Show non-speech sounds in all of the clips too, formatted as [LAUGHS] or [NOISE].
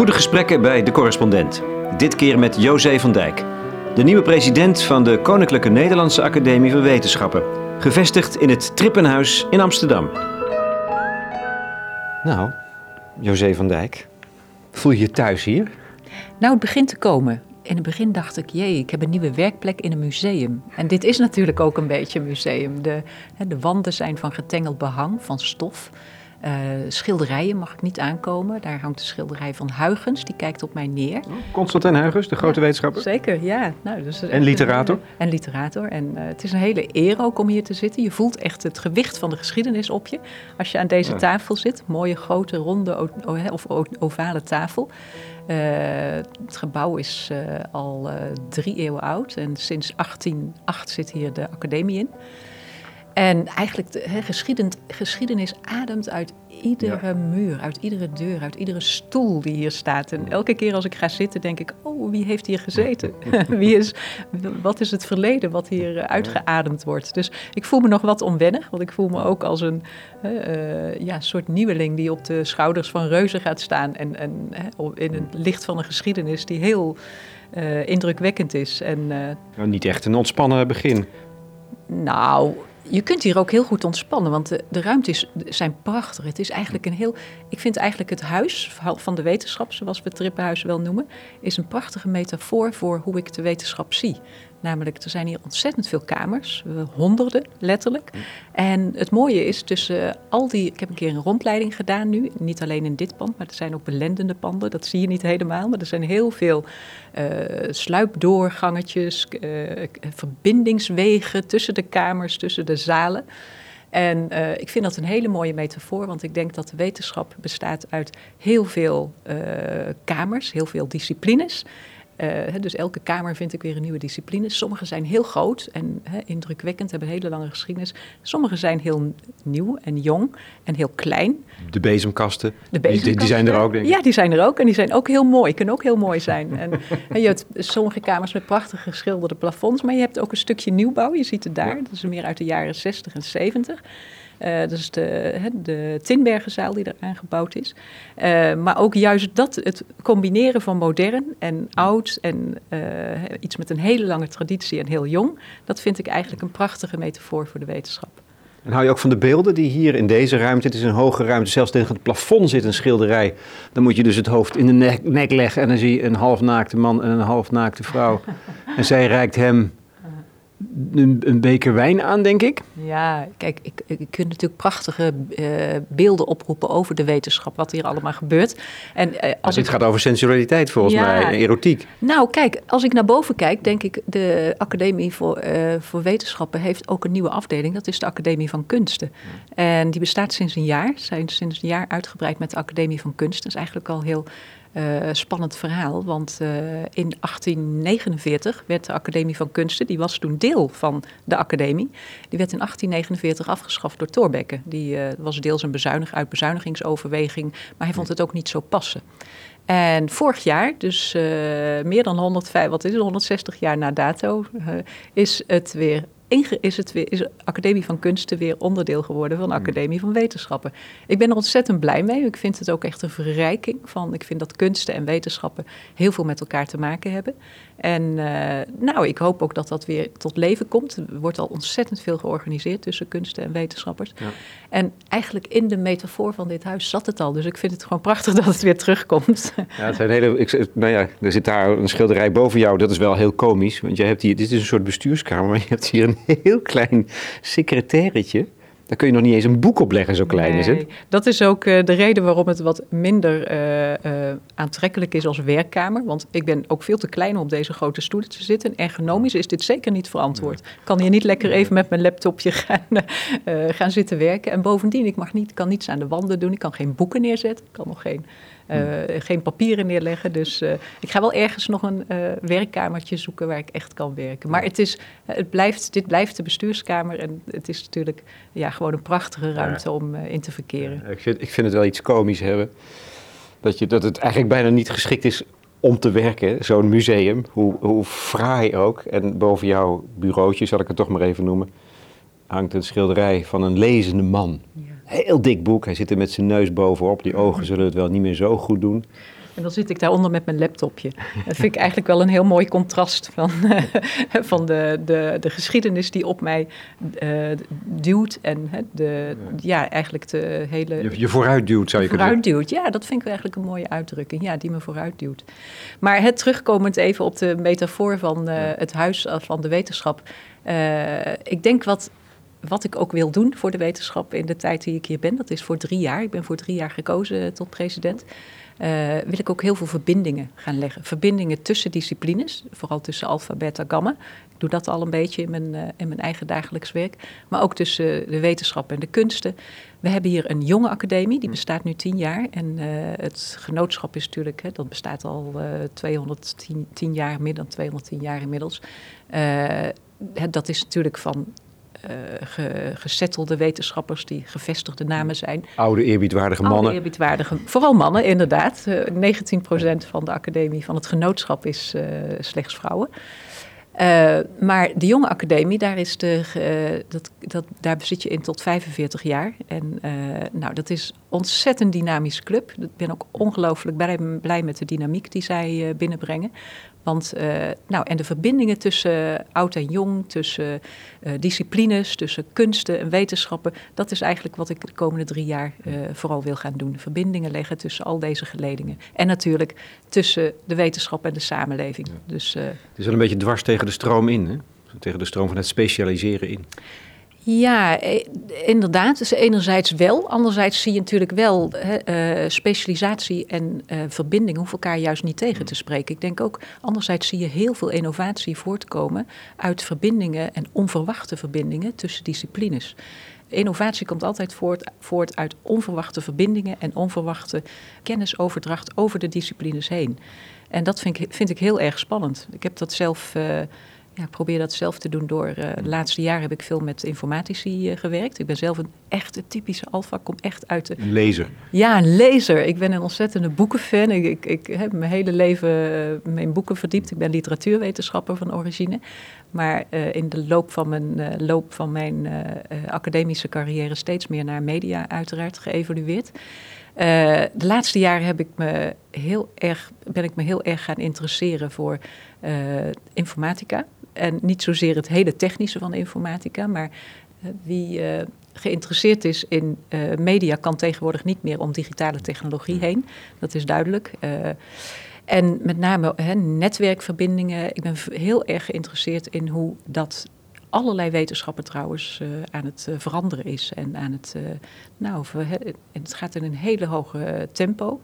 Goede gesprekken bij De Correspondent. Dit keer met José van Dijk, de nieuwe president van de Koninklijke Nederlandse Academie van Wetenschappen, gevestigd in het Trippenhuis in Amsterdam. Nou, José van Dijk, voel je je thuis hier? Nou, het begint te komen. In het begin dacht ik, jee, ik heb een nieuwe werkplek in een museum. En dit is natuurlijk ook een beetje een museum. De, hè, de wanden zijn van getengeld behang, van stof. Uh, schilderijen mag ik niet aankomen. Daar hangt de schilderij van Huygens, die kijkt op mij neer. Oh, Constantijn Huygens, de grote ja, wetenschapper. Zeker, ja. Nou, dus en literator. Een, en literator. En uh, het is een hele eer ook om hier te zitten. Je voelt echt het gewicht van de geschiedenis op je. Als je aan deze ja. tafel zit, mooie grote ronde of ovale tafel. Uh, het gebouw is al drie eeuwen oud en sinds 1808 zit hier de academie in. En eigenlijk, de he, geschiedenis, geschiedenis ademt uit iedere ja. muur, uit iedere deur, uit iedere stoel die hier staat. En elke keer als ik ga zitten, denk ik: Oh, wie heeft hier gezeten? [LAUGHS] wie is, wat is het verleden wat hier uitgeademd wordt? Dus ik voel me nog wat onwennig, want ik voel me ook als een uh, ja, soort nieuweling die op de schouders van reuzen gaat staan. En, en in het licht van een geschiedenis die heel uh, indrukwekkend is. En, nou, niet echt een ontspannen begin. Nou, je kunt hier ook heel goed ontspannen, want de, de ruimtes zijn prachtig. Het is eigenlijk een heel. Ik vind eigenlijk het huis van de wetenschap, zoals we het Trippenhuis wel noemen, is een prachtige metafoor voor hoe ik de wetenschap zie. Namelijk, er zijn hier ontzettend veel kamers, honderden letterlijk. En het mooie is tussen al die. Ik heb een keer een rondleiding gedaan nu, niet alleen in dit pand, maar er zijn ook belendende panden. Dat zie je niet helemaal, maar er zijn heel veel uh, sluipdoorgangetjes, uh, verbindingswegen tussen de kamers, tussen de zalen. En uh, ik vind dat een hele mooie metafoor, want ik denk dat de wetenschap bestaat uit heel veel uh, kamers, heel veel disciplines. Uh, dus elke kamer vind ik weer een nieuwe discipline. Sommige zijn heel groot en he, indrukwekkend, hebben een hele lange geschiedenis. Sommige zijn heel nieuw en jong en heel klein. De bezemkasten, de bezemkasten die, die, zijn er ook, denk ik. Ja, die zijn er ook en die zijn ook heel mooi, kunnen ook heel mooi zijn. [LAUGHS] en, en je hebt sommige kamers met prachtig geschilderde plafonds, maar je hebt ook een stukje nieuwbouw. Je ziet het daar, ja. dat is meer uit de jaren 60 en 70. Uh, dat is de, de Tinbergenzaal die er aangebouwd is. Uh, maar ook juist dat, het combineren van modern en oud en uh, iets met een hele lange traditie en heel jong, dat vind ik eigenlijk een prachtige metafoor voor de wetenschap. En hou je ook van de beelden die hier in deze ruimte, het is een hoge ruimte, zelfs tegen het plafond zit een schilderij. Dan moet je dus het hoofd in de nek, nek leggen en dan zie je een halfnaakte man en een halfnaakte vrouw. [LAUGHS] en zij reikt hem een, een, beker wijn aan, denk ik. Ja, kijk, ik, ik kunt natuurlijk prachtige uh, beelden oproepen over de wetenschap, wat hier allemaal gebeurt. En, uh, als dit ik... gaat over sensualiteit volgens ja, mij, erotiek. Nou, kijk, als ik naar boven kijk, denk ik, de Academie voor, uh, voor Wetenschappen heeft ook een nieuwe afdeling. Dat is de Academie van Kunsten. En die bestaat sinds een jaar, zijn sinds een jaar uitgebreid met de Academie van Kunsten. Dat is eigenlijk al heel uh, spannend verhaal. Want uh, in 1849 werd de Academie van Kunsten, die was toen deel van de Academie, die werd in 1849 afgeschaft door Thorbecke. Die uh, was deels een bezuinig, uit bezuinigingsoverweging, maar hij vond het ook niet zo passen. En vorig jaar, dus meer dan 105, wat is het, 160 jaar na dato, is het weer is, het weer, is de Academie van Kunsten weer onderdeel geworden van de Hmm. Academie van Wetenschappen. Ik ben er ontzettend blij mee. Ik vind het ook echt een verrijking van. Ik vind dat kunsten en wetenschappen heel veel met elkaar te maken hebben. En uh, nou, ik hoop ook dat dat weer tot leven komt. Er wordt al ontzettend veel georganiseerd tussen kunsten en wetenschappers. Ja. En eigenlijk in de metafoor van dit huis zat het al. Dus ik vind het gewoon prachtig [LAUGHS] dat het weer terugkomt. Ja, het zijn hele, ik, nou ja, er zit daar een schilderij boven jou. Dat is wel heel komisch. Want je hebt hier, dit is een soort bestuurskamer, maar je hebt hier een [LAUGHS] heel klein secretairetje. Daar kun je nog niet eens een boek op leggen, zo klein nee, is het. Dat is ook uh, de reden waarom het wat minder uh, uh, aantrekkelijk is als werkkamer. Want ik ben ook veel te klein om op deze grote stoelen te zitten. Ergonomisch is dit zeker niet verantwoord. Ik kan hier niet lekker even met mijn laptopje [LAUGHS] gaan, gaan zitten werken. En bovendien, ik mag niet, kan niets aan de wanden doen. Ik kan geen boeken neerzetten. Ik kan nog geen geen papieren neerleggen. Dus uh, ik ga wel ergens nog een uh, werkkamertje zoeken waar ik echt kan werken. Maar het is, het blijft, dit blijft de bestuurskamer en het is natuurlijk ja, gewoon een prachtige ruimte ja. om in te verkeren. Ik, vind, ik vind het wel iets komisch hebben. Dat, je, dat het eigenlijk bijna niet geschikt is om te werken, zo'n museum. Hoe, hoe fraai ook. En boven jouw bureautje, zal ik het toch maar even noemen, hangt een schilderij van een lezende man. Ja. Heel dik boek. Hij zit er met zijn neus bovenop. Die ogen zullen het wel niet meer zo goed doen. En dan zit ik daaronder met mijn laptopje. Dat vind ik eigenlijk wel een heel mooi contrast van, [LAUGHS] van de, de, de geschiedenis die op mij uh, duwt. En de, ja, eigenlijk de hele... Je, je vooruit duwt, zou je kunnen zeggen. Vooruit duwt, ja, dat vind ik eigenlijk een mooie uitdrukking. Ja, die me vooruit duwt. Maar het terugkomend even op de metafoor van uh, het huis van de wetenschap. Uh, ik denk wat wat ik ook wil doen voor de wetenschap in de tijd die ik hier ben, dat is voor drie jaar. Ik ben voor drie jaar gekozen tot president. Uh, wil ik ook heel veel verbindingen gaan leggen. Verbindingen tussen disciplines, vooral tussen alpha, beta, gamma. Ik doe dat al een beetje in mijn, uh, in mijn eigen dagelijks werk. Maar ook tussen de wetenschap en de kunsten. We hebben hier een jonge academie, die bestaat nu tien jaar. En uh, het genootschap is natuurlijk, hè, dat bestaat al 210 jaar, meer dan 210 jaar inmiddels. dat is natuurlijk van ge, gesettelde wetenschappers die gevestigde namen zijn. Oude eerbiedwaardige mannen. Oude eerbiedwaardige, vooral mannen inderdaad. Eh, 19% van de academie van het genootschap is uh, slechts vrouwen. maar de jonge academie, daar, is de, dat, dat, daar zit je in tot 45 jaar. En nou, dat is een ontzettend dynamische club. Ik ben ook ongelooflijk blij, blij met de dynamiek die zij binnenbrengen. Want, uh, nou, en de verbindingen tussen oud en jong, tussen uh, disciplines, tussen kunsten en wetenschappen, dat is eigenlijk wat ik de komende drie jaar uh, vooral wil gaan doen. Verbindingen leggen tussen al deze geledingen. En natuurlijk tussen de wetenschap en de samenleving. Ja. Dus, het is wel een beetje dwars tegen de stroom in, hè? tegen de stroom van het specialiseren in. Ja, eh, inderdaad. Dus enerzijds wel. Anderzijds zie je natuurlijk wel uh, specialisatie en uh, verbinding hoeven elkaar juist niet tegen te spreken. Ik denk ook, anderzijds zie je heel veel innovatie voortkomen uit verbindingen en onverwachte verbindingen tussen disciplines. Innovatie komt altijd voort, voort uit onverwachte verbindingen en onverwachte kennisoverdracht over de disciplines heen. En dat vind ik, vind ik heel erg spannend. Ik heb dat zelf ja, ik probeer dat zelf te doen door. Uh, de laatste jaren heb ik veel met informatici uh, gewerkt. Ik ben zelf een echte typische alfa, kom echt uit de. Een lezer. Ja, een lezer. Ik ben een ontzettende boekenfan. Ik, ik, ik heb mijn hele leven uh, in boeken verdiept. Ik ben literatuurwetenschapper van origine. Maar in de loop van mijn, loop van mijn academische carrière steeds meer naar media, uiteraard, geëvolueerd. de laatste jaren heb ik me heel erg, ben ik me heel erg gaan interesseren voor informatica. En niet zozeer het hele technische van informatica, maar uh, wie uh, geïnteresseerd is in uh, media kan tegenwoordig niet meer om digitale technologie heen. Dat is duidelijk. en met name hè, netwerkverbindingen. Ik ben heel erg geïnteresseerd in hoe dat allerlei wetenschappen trouwens uh, aan het uh, veranderen is. En aan het, uh, nou, het gaat in een hele hoge tempo.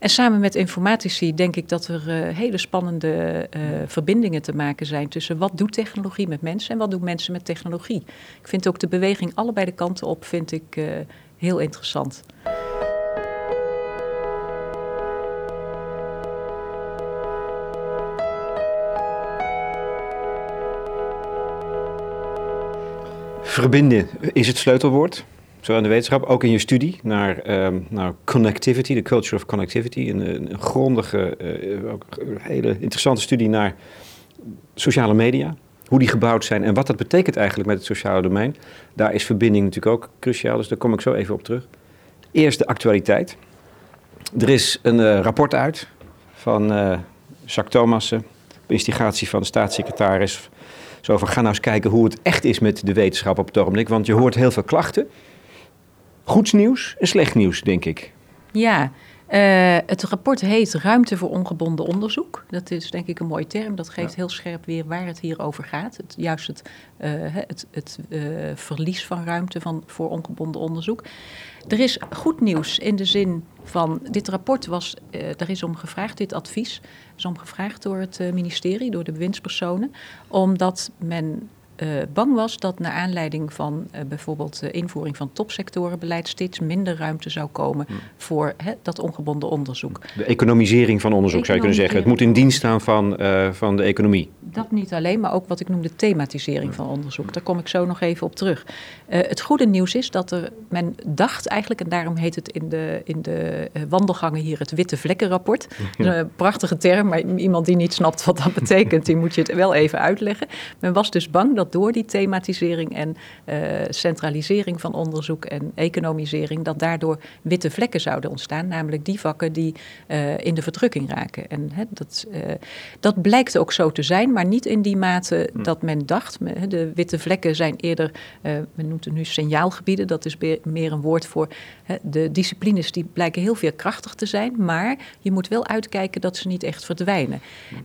En samen met informatici denk ik dat er hele spannende verbindingen te maken zijn tussen wat doet technologie met mensen en wat doen mensen met technologie. Ik vind ook de beweging allebei de kanten op vind ik heel interessant. Verbinden is het sleutelwoord, zo in de wetenschap, ook in je studie naar, naar connectivity, de culture of connectivity. Een, een grondige, uh, ook hele interessante studie naar sociale media. Hoe die gebouwd zijn en wat dat betekent eigenlijk met het sociale domein. Daar is verbinding natuurlijk ook cruciaal, dus daar kom ik zo even op terug. Eerst de actualiteit. Er is een uh, rapport uit van uh, Jacques Thomassen, op instigatie van de staatssecretaris zo van, ga nou eens kijken hoe het echt is met de wetenschap op het ogenblik. Want je hoort heel veel klachten. Goed nieuws en slecht nieuws, denk ik. Ja, uh, het rapport heet Ruimte voor ongebonden onderzoek. Dat is denk ik een mooie term. Dat geeft ja. heel scherp weer waar het hier over gaat. Het, juist het, uh, het, het uh, verlies van ruimte van, voor ongebonden onderzoek. Er is goed nieuws in de zin van, dit rapport was, er is om gevraagd, dit advies is om gevraagd door het ministerie, door de bewindspersonen, omdat men uh, bang was dat naar aanleiding van uh, bijvoorbeeld de invoering van topsectorenbeleid steeds minder ruimte zou komen hmm. voor he, dat ongebonden onderzoek. De economisering van onderzoek zou je kunnen zeggen. Het moet in dienst staan van, uh, van de economie. Dat niet alleen, maar ook wat ik noem de thematisering van onderzoek. Daar kom ik zo nog even op terug. het goede nieuws is dat er, men dacht eigenlijk, en daarom heet het in de, in de wandelgangen hier het witte vlekkenrapport. [LAUGHS] Een prachtige term, maar iemand die niet snapt wat dat betekent, die moet je het wel even uitleggen. Men was dus bang dat dat door die thematisering en centralisering van onderzoek en economisering, dat daardoor witte vlekken zouden ontstaan, namelijk die vakken die in de verdrukking raken. En dat, dat blijkt ook zo te zijn, maar niet in die mate hm. dat men dacht. De witte vlekken zijn eerder, men noemt het nu signaalgebieden, dat is meer een woord voor de disciplines die blijken heel veerkrachtig te zijn, maar je moet wel uitkijken dat ze niet echt verdwijnen.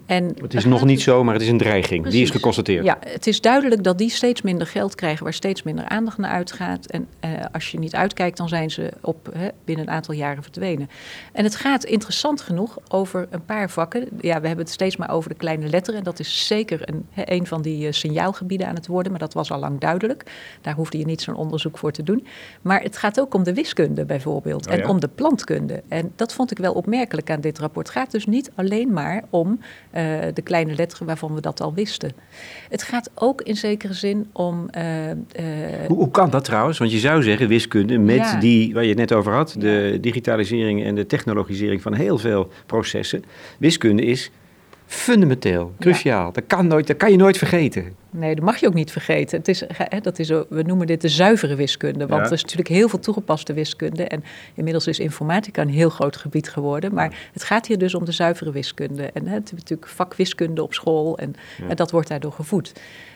En het is nog niet zo, maar het is een dreiging. Die is geconstateerd. Ja, het is duidelijk dat die steeds minder geld krijgen, waar steeds minder aandacht naar uitgaat. En eh, als je niet uitkijkt, dan zijn ze op, binnen een aantal jaren verdwenen. En het gaat interessant genoeg over een paar vakken. Ja, we hebben het steeds maar over de kleine letteren. En dat is zeker een, een van die uh, signaalgebieden aan het worden, maar dat was al lang duidelijk. Daar hoefde je niet zo'n onderzoek voor te doen. Maar het gaat ook om de wiskunde bijvoorbeeld oh en om de plantkunde. En dat vond ik wel opmerkelijk aan dit rapport. Het gaat dus niet alleen maar om uh, de kleine letteren waarvan we dat al wisten. Het gaat ook in zekere zin om. Uh, uh, hoe, hoe, kan dat trouwens? Want je zou zeggen wiskunde met die waar je het net over had, de digitalisering en de technologisering van heel veel processen. Wiskunde is fundamenteel, cruciaal. Dat, kan nooit, dat kan je nooit vergeten. Nee, dat mag je ook niet vergeten. Het is, hè, dat is, we noemen dit de zuivere wiskunde. Want er is natuurlijk heel veel toegepaste wiskunde. En inmiddels is informatica een heel groot gebied geworden. Maar het gaat hier dus om de zuivere wiskunde. En hè, het is natuurlijk vakwiskunde op school. En, en dat wordt daardoor gevoed.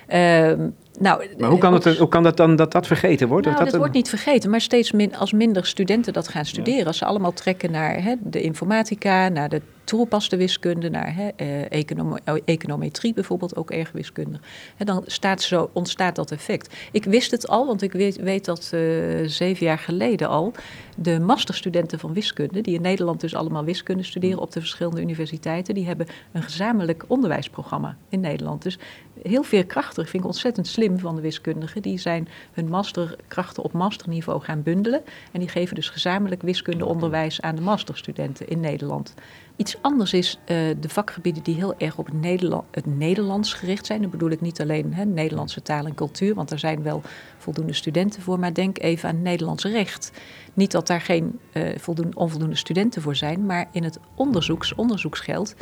Ehm, nou, maar hoe kan, het, hoe kan dat dan dat dat vergeten wordt? Nou, dat, dat wordt niet vergeten, maar steeds min, als minder studenten dat gaan studeren, als ze allemaal trekken naar hè, de informatica, naar de toegepaste wiskunde, naar hè, eh, econometrie bijvoorbeeld, ook erg wiskundig. Hè, dan staat zo, ontstaat dat effect. Ik wist het al, want ik weet, dat uh, zeven jaar geleden al de masterstudenten van wiskunde, die in Nederland dus allemaal wiskunde studeren op de verschillende universiteiten, die hebben een gezamenlijk onderwijsprogramma in Nederland. Dus heel veerkrachtig, vind ik ontzettend slim van de wiskundigen. Die zijn hun masterkrachten op masterniveau gaan bundelen. En die geven dus gezamenlijk wiskundeonderwijs aan de masterstudenten in Nederland. Iets anders is uh, de vakgebieden die heel erg op het, het Nederlands gericht zijn. Dan bedoel ik niet alleen hè, Nederlandse taal en cultuur, want er zijn wel voldoende studenten voor. Maar denk even aan Nederlands recht. Niet dat daar geen uh, voldoende, onvoldoende studenten voor zijn, maar in het onderzoeks, onderzoeksgeld.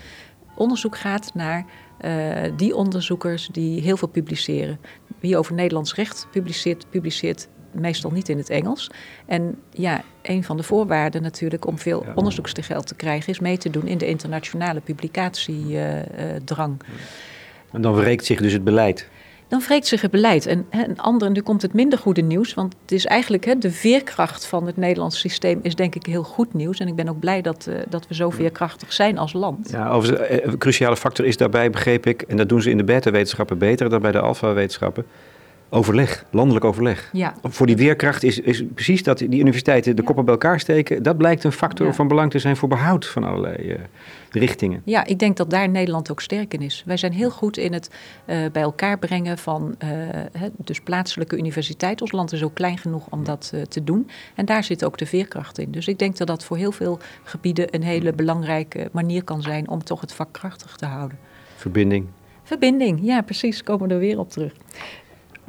Onderzoek gaat naar uh, die onderzoekers die heel veel publiceren. Wie over Nederlands recht publiceert, publiceert meestal niet in het Engels. En ja, een van de voorwaarden natuurlijk om veel ja. onderzoeksgeld te krijgen... is mee te doen in de internationale publicatiedrang. En dan wreekt zich dus het beleid dan wreekt zich het beleid. En een ander, nu komt het minder goede nieuws, want het is eigenlijk hè, de veerkracht van het Nederlandse systeem is denk ik heel goed nieuws. En ik ben ook blij dat, uh, dat we zo veerkrachtig zijn als land. Ja, over, een eh, cruciale factor is daarbij, begreep ik, en dat doen ze in de beta-wetenschappen beter dan bij de alfa-wetenschappen, Overleg, landelijk overleg. Ja. Voor die weerkracht is, is precies dat die universiteiten de koppen bij elkaar steken. Dat blijkt een factor van belang te zijn voor behoud van allerlei uh, richtingen. Ja, ik denk dat daar Nederland ook sterk in is. Wij zijn heel goed in het uh, bij elkaar brengen van uh, dus plaatselijke universiteiten. Ons land is ook klein genoeg om dat te doen. En daar zit ook de veerkracht in. Dus ik denk dat dat voor heel veel gebieden een hele belangrijke manier kan zijn om toch het vak krachtig te houden. Verbinding. Verbinding, ja precies, komen we er weer op terug.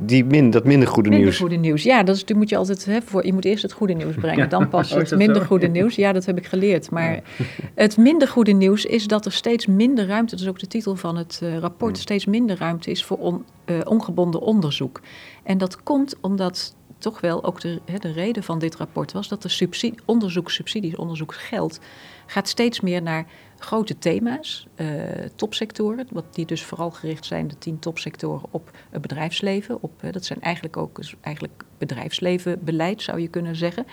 Die min, dat minder goede minder nieuws. goede nieuws. Ja, dat is, moet je altijd hè, voor. Je moet eerst het goede nieuws brengen, dan pas [LAUGHS] oh, het minder goede nieuws. Ja, dat heb ik geleerd. Maar [LAUGHS] het minder goede nieuws is dat er steeds minder ruimte, dat is ook de titel van het uh, rapport, steeds minder ruimte is voor on, uh, ongebonden onderzoek. En dat komt omdat toch wel ook de, hè, de reden van dit rapport was dat de subsidie, onderzoekssubsidies, onderzoeksgeld, gaat steeds meer naar grote thema's, uh, topsectoren, wat die dus vooral gericht zijn, de tien topsectoren, op het bedrijfsleven. Op, uh, dat zijn eigenlijk ook dus eigenlijk bedrijfslevenbeleid, zou je kunnen zeggen.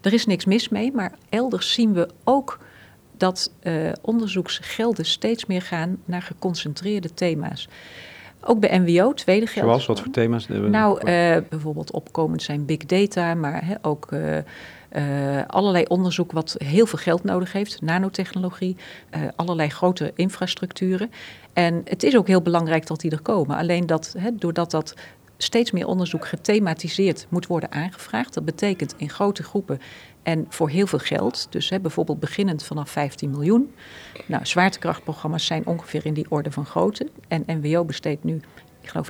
Er is niks mis mee, maar elders zien we ook dat uh, onderzoeksgelden steeds meer gaan naar geconcentreerde thema's. Ook bij NWO, tweede geld. Zoals, wat voor thema's? Nou, bijvoorbeeld opkomend zijn big data, maar he, ook allerlei onderzoek wat heel veel geld nodig heeft. Nanotechnologie, allerlei grote infrastructuren. En het is ook heel belangrijk dat die er komen. Alleen dat, doordat dat steeds meer onderzoek gethematiseerd moet worden aangevraagd. Dat betekent in grote groepen en voor heel veel geld. Dus hè, bijvoorbeeld beginnend vanaf 15 miljoen. Nou, zwaartekrachtprogramma's zijn ongeveer in die orde van grootte. En NWO besteedt nu, ik geloof,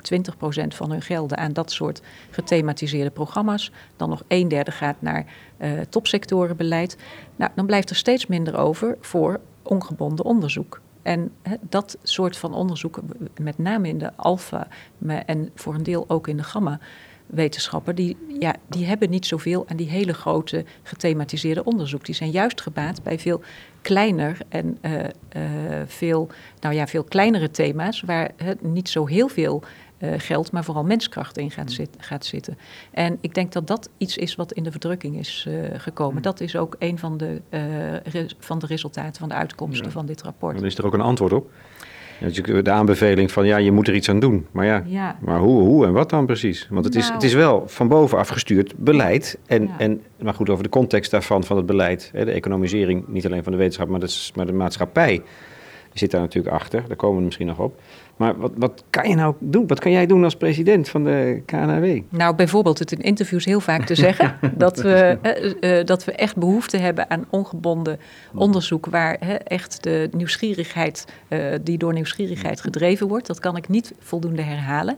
20% van hun gelden aan dat soort gethematiseerde programma's. Dan nog een derde gaat naar uh, topsectorenbeleid. Nou, dan blijft er steeds minder over voor ongebonden onderzoek. En dat soort van onderzoeken, met name in de alfa en voor een deel ook in de gamma, wetenschappen, die, ja, die hebben niet zoveel aan die hele grote gethematiseerde onderzoek. Die zijn juist gebaat bij veel kleiner en uh, uh, veel, nou ja, veel kleinere thema's, waar het niet zo heel veel uh, geld, maar vooral menskracht in gaat, zit, gaat, zitten. En ik denk dat dat iets is wat in de verdrukking is gekomen. Dat is ook een van de, van de resultaten, van de uitkomsten van dit rapport. Dan is er ook een antwoord op. De aanbeveling van ja, je moet er iets aan doen. Maar ja, maar hoe, hoe en wat dan precies? Want het, is, het is wel van bovenaf gestuurd beleid. En, en, maar goed, over de context daarvan, van het beleid. Hè, de economisering, niet alleen van de wetenschap, maar de, maar de maatschappij. Die zit daar natuurlijk achter. Daar komen we misschien nog op. Maar wat, wat kan je nou doen? Wat kan jij doen als president van de KNW? Nou, bijvoorbeeld het in interviews heel vaak te zeggen [LAUGHS] dat, we, eh, eh, dat we echt behoefte hebben aan ongebonden onderzoek waar echt de nieuwsgierigheid, uh, die door nieuwsgierigheid gedreven wordt. Dat kan ik niet voldoende herhalen.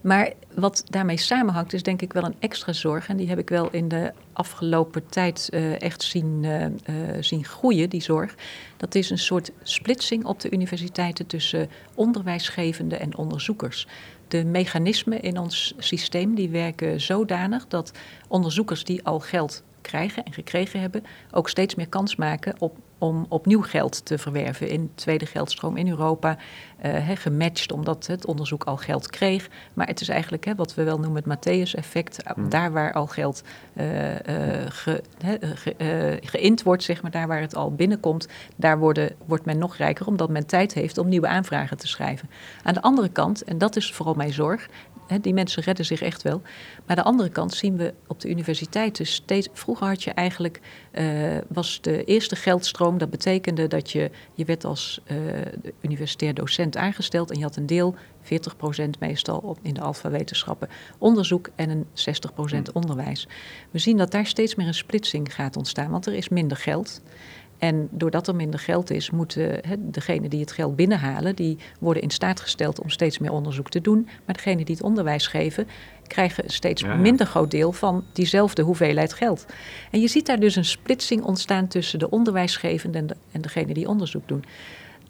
Maar wat daarmee samenhangt is denk ik wel een extra zorg. En die heb ik wel in de afgelopen tijd uh, echt zien, uh, uh, zien groeien, die zorg. Dat is een soort splitsing op de universiteiten tussen onderwijsgevenden en onderzoekers. De mechanismen in ons systeem die werken zodanig dat onderzoekers die al geld krijgen en gekregen hebben, ook steeds meer kans maken op om opnieuw geld te verwerven in tweede geldstroom in Europa. Uh, gematcht omdat het onderzoek al geld kreeg. Maar het is eigenlijk wat we wel noemen het Matthäus-effect. Hmm. Daar waar al geld uh, ge, ge, geïnd wordt, zeg maar, daar waar het al binnenkomt, daar worden, wordt men nog rijker omdat men tijd heeft om nieuwe aanvragen te schrijven. Aan de andere kant, en dat is vooral mijn zorg, die mensen redden zich echt wel. Maar aan de andere kant zien we op de universiteiten steeds. Vroeger had je eigenlijk. Uh, was de eerste geldstroom. Dat betekende dat je. Je werd als uh, universitair docent aangesteld. En je had een deel, 40% meestal op, in de alfa-wetenschappen, onderzoek en een 60% hmm. onderwijs. We zien dat daar steeds meer een splitsing gaat ontstaan. Want er is minder geld. En doordat er minder geld is, moeten degenen die het geld binnenhalen, die worden in staat gesteld om steeds meer onderzoek te doen. Maar degenen die het onderwijs geven, krijgen een steeds minder groot deel van diezelfde hoeveelheid geld. En je ziet daar dus een splitsing ontstaan tussen de onderwijsgevenden en, de, en degenen die onderzoek doen.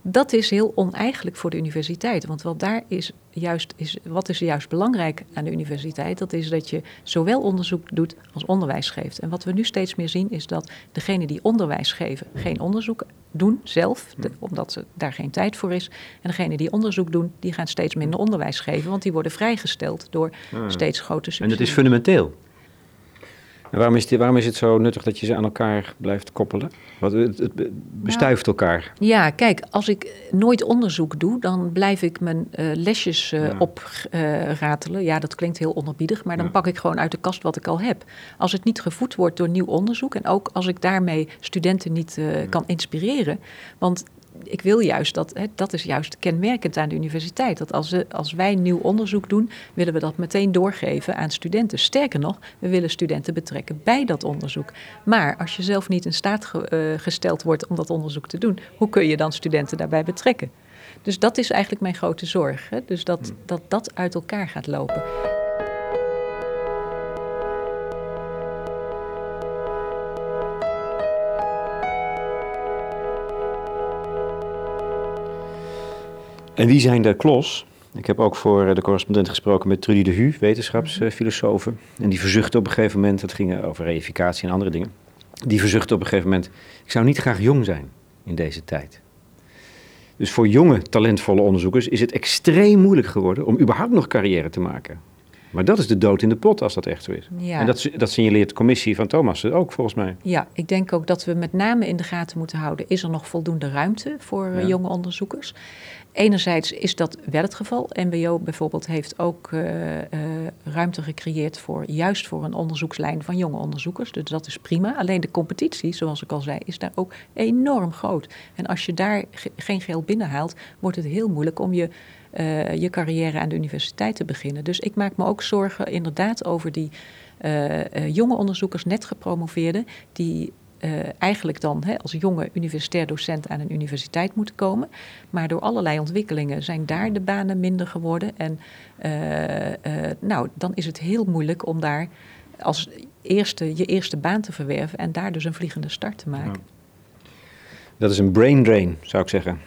Dat is heel oneigenlijk voor de universiteit. Want wat daar is juist is, wat is juist belangrijk aan de universiteit? Dat is dat je zowel onderzoek doet als onderwijs geeft. En wat we nu steeds meer zien is dat degenen die onderwijs geven geen onderzoek doen zelf, omdat ze, daar geen tijd voor is. En degenen die onderzoek doen, die gaan steeds minder onderwijs geven, want die worden vrijgesteld door ah. steeds grotere subsidies. En dat is fundamenteel waarom is, waarom is het zo nuttig dat je ze aan elkaar blijft koppelen? Wat, het, het bestuift nou, elkaar. Ja, kijk, als ik nooit onderzoek doe, dan blijf ik mijn uh, lesjes uh, ja. opratelen. ja, dat klinkt heel onerbiedig, maar dan pak ik gewoon uit de kast wat ik al heb. Als het niet gevoed wordt door nieuw onderzoek en ook als ik daarmee studenten niet kan inspireren. Want ik wil juist dat, hè, dat is juist kenmerkend aan de universiteit. Dat als, we, als wij nieuw onderzoek doen, willen we dat meteen doorgeven aan studenten. Sterker nog, we willen studenten betrekken bij dat onderzoek. Maar als je zelf niet in staat ge, uh, gesteld wordt om dat onderzoek te doen, hoe kun je dan studenten daarbij betrekken? Dus dat is eigenlijk mijn grote zorg. Hè? Dus dat, hmm. dat dat uit elkaar gaat lopen. En wie zijn de klos? Ik heb ook voor eh, de correspondent gesproken met Trudy de Hu, wetenschapsfilosoof. En die verzuchtte op een gegeven moment, dat ging over reificatie en andere dingen. Die verzuchtte op een gegeven moment, ik zou niet graag jong zijn in deze tijd. Dus voor jonge, talentvolle onderzoekers is het extreem moeilijk geworden om überhaupt nog carrière te maken. Maar dat is de dood in de pot als dat echt zo is. Ja. En dat, dat signaleert de commissie van Thomas ook volgens mij. Ja, ik denk ook dat we met name in de gaten moeten houden... is er nog voldoende ruimte voor eh, jonge onderzoekers? Enerzijds is dat wel het geval. NWO bijvoorbeeld heeft ook uh, uh, ruimte gecreëerd voor juist voor een onderzoekslijn van jonge onderzoekers. Dus dat is prima. Alleen de competitie, zoals ik al zei, is daar ook enorm groot. En als je daar geen geld binnenhaalt, wordt het heel moeilijk om je, uh, je carrière aan de universiteit te beginnen. Dus ik maak me ook zorgen inderdaad over die jonge onderzoekers, net gepromoveerden, die eigenlijk dan hè, als jonge universitair docent aan een universiteit moeten komen. Maar door allerlei ontwikkelingen zijn daar de banen minder geworden. En nou, dan is het heel moeilijk om daar als eerste je eerste baan te verwerven en daar dus een vliegende start te maken. Dat is een brain drain, zou ik zeggen.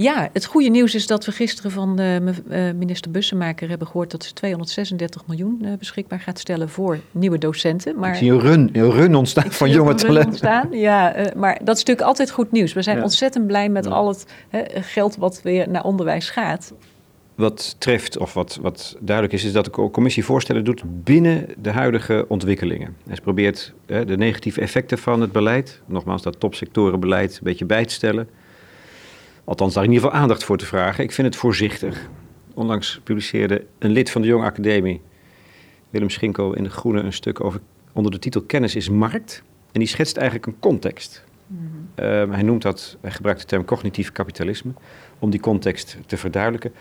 Ja, het goede nieuws is dat we gisteren van uh, minister Bussemaker hebben gehoord dat ze 236 miljoen uh, beschikbaar gaat stellen voor nieuwe docenten. Maar, Ik zie een run, een run ontstaan van jonge talenten. Ja, uh, maar dat is natuurlijk altijd goed nieuws. We zijn ja. ontzettend blij met ja. al het geld wat weer naar onderwijs gaat. Wat treft, of wat, wat duidelijk is, is dat de commissie voorstellen doet binnen de huidige ontwikkelingen. En ze probeert de negatieve effecten van het beleid, nogmaals dat topsectorenbeleid, een beetje bij te stellen Althans, daar in ieder geval aandacht voor te vragen. Ik vind het voorzichtig. Onlangs publiceerde een lid van de Jonge Academie, Willem Schinkel, in De Groene een stuk over, onder de titel Kennis is markt. En die schetst eigenlijk een context. Mm hij noemt dat, hij gebruikt de term cognitief kapitalisme, om die context te verduidelijken.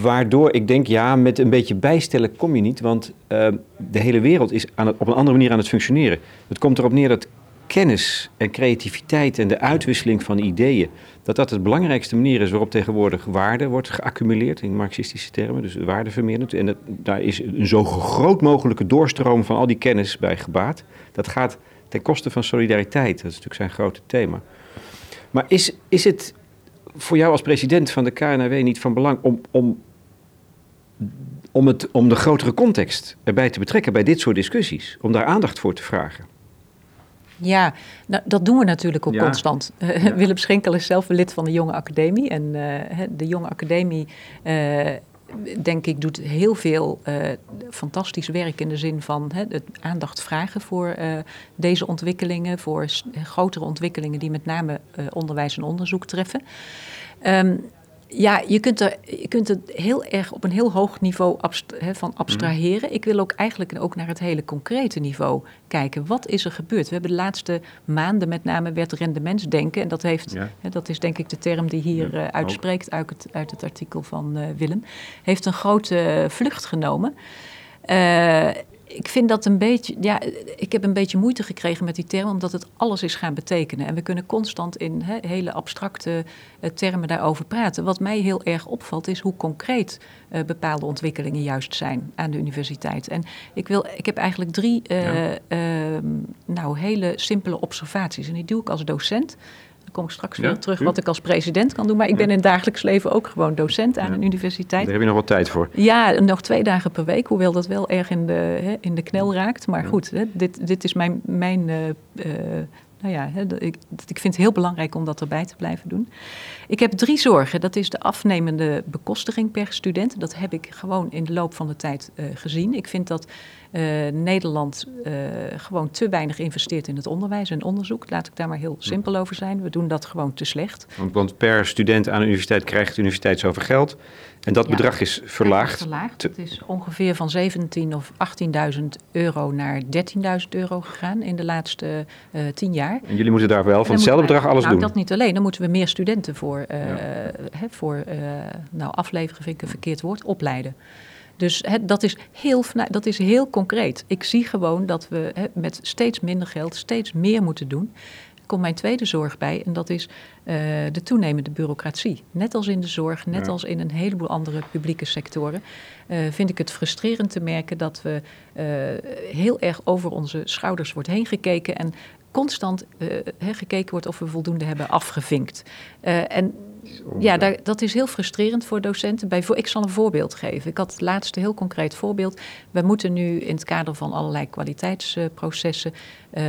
Waardoor ik denk, ja, met een beetje bijstellen kom je niet, want uh, de hele wereld is aan het, op een andere manier aan het functioneren. Het komt erop neer dat kennis en creativiteit en de uitwisseling van ideeën, dat dat het belangrijkste manier is waarop tegenwoordig waarde wordt geaccumuleerd in marxistische termen, dus waarde vermeerderd. En dat, daar is een zo groot mogelijke doorstroom van al die kennis bij gebaat. Dat gaat ten koste van solidariteit, dat is natuurlijk zijn grote thema. Maar is, is het voor jou als president van de KNW niet van belang om, om, om, het, om de grotere context erbij te betrekken bij dit soort discussies, om daar aandacht voor te vragen? Ja, nou, dat doen we natuurlijk ook constant. [LAUGHS] Ja. Willem Schenkel is zelf lid van de Jonge Academie. En uh, de Jonge Academie, uh, denk ik, doet heel veel uh, fantastisch werk in de zin van het aandacht vragen voor deze ontwikkelingen, voor grotere ontwikkelingen die met name onderwijs en onderzoek treffen. Um, ja, je kunt, er, je kunt het heel erg op een heel hoog niveau van abstraheren. Mm. Ik wil ook eigenlijk ook naar het hele concrete niveau kijken. Wat is er gebeurd? We hebben de laatste maanden met name werd rendementsdenken. En dat, heeft, ja. dat is denk ik de term die hier ja, uh, uitspreekt uit het, uit het artikel van uh, Willem. Heeft een grote vlucht genomen. Uh, ik vind dat een beetje, ja, ik heb een beetje moeite gekregen met die term, omdat het alles is gaan betekenen. En we kunnen constant in hele abstracte uh, termen daarover praten. Wat mij heel erg opvalt, is hoe concreet uh, bepaalde ontwikkelingen juist zijn aan de universiteit. En ik, wil, ik heb eigenlijk drie uh, ja. nou, hele simpele observaties. En die doe ik als docent kom ik straks weer terug wat ik als president kan doen. Maar ik ben in het dagelijks leven ook gewoon docent aan een universiteit. Daar heb je nog wat tijd voor. Ja, nog twee dagen per week. Hoewel dat wel erg in de, hè, in de knel raakt. Maar goed, hè, dit, dit is mijn, mijn uh, uh, nou ja, hè, ik, ik vind het heel belangrijk om dat erbij te blijven doen. Ik heb drie zorgen. Dat is de afnemende bekostiging per student. Dat heb ik gewoon in de loop van de tijd uh, gezien. Ik vind dat uh, Nederland uh, gewoon te weinig investeert in het onderwijs en onderzoek. Laat ik daar maar heel simpel over zijn. We doen dat gewoon te slecht. Want, want per student aan de universiteit krijgt de universiteit zoveel geld. En dat ja, bedrag is verlaagd. verlaagd. Het is ongeveer van 17 of 18.000 euro naar 13.000 euro gegaan in de laatste uh, 10 jaar. En jullie moeten daar wel van hetzelfde bedrag alles nou, doen? dat niet alleen. Dan moeten we meer studenten voor, uh, ja. he, voor uh, nou afleveren vind ik een verkeerd woord, opleiden. Dus he, dat, is heel, dat is heel concreet. Ik zie gewoon dat we he, met steeds minder geld steeds meer moeten doen. Er komt mijn tweede zorg bij en dat is uh, de toenemende bureaucratie. Net als in de zorg, net ja. als in een heleboel andere publieke sectoren, uh, vind ik het frustrerend te merken dat we uh, heel erg over onze schouders wordt heen gekeken en constant gekeken wordt of we voldoende hebben afgevinkt. en ja, dat is heel frustrerend voor docenten. Bij, ik zal een voorbeeld geven. Ik had het laatste heel concreet voorbeeld. We moeten nu in het kader van allerlei kwaliteitsprocessen uh,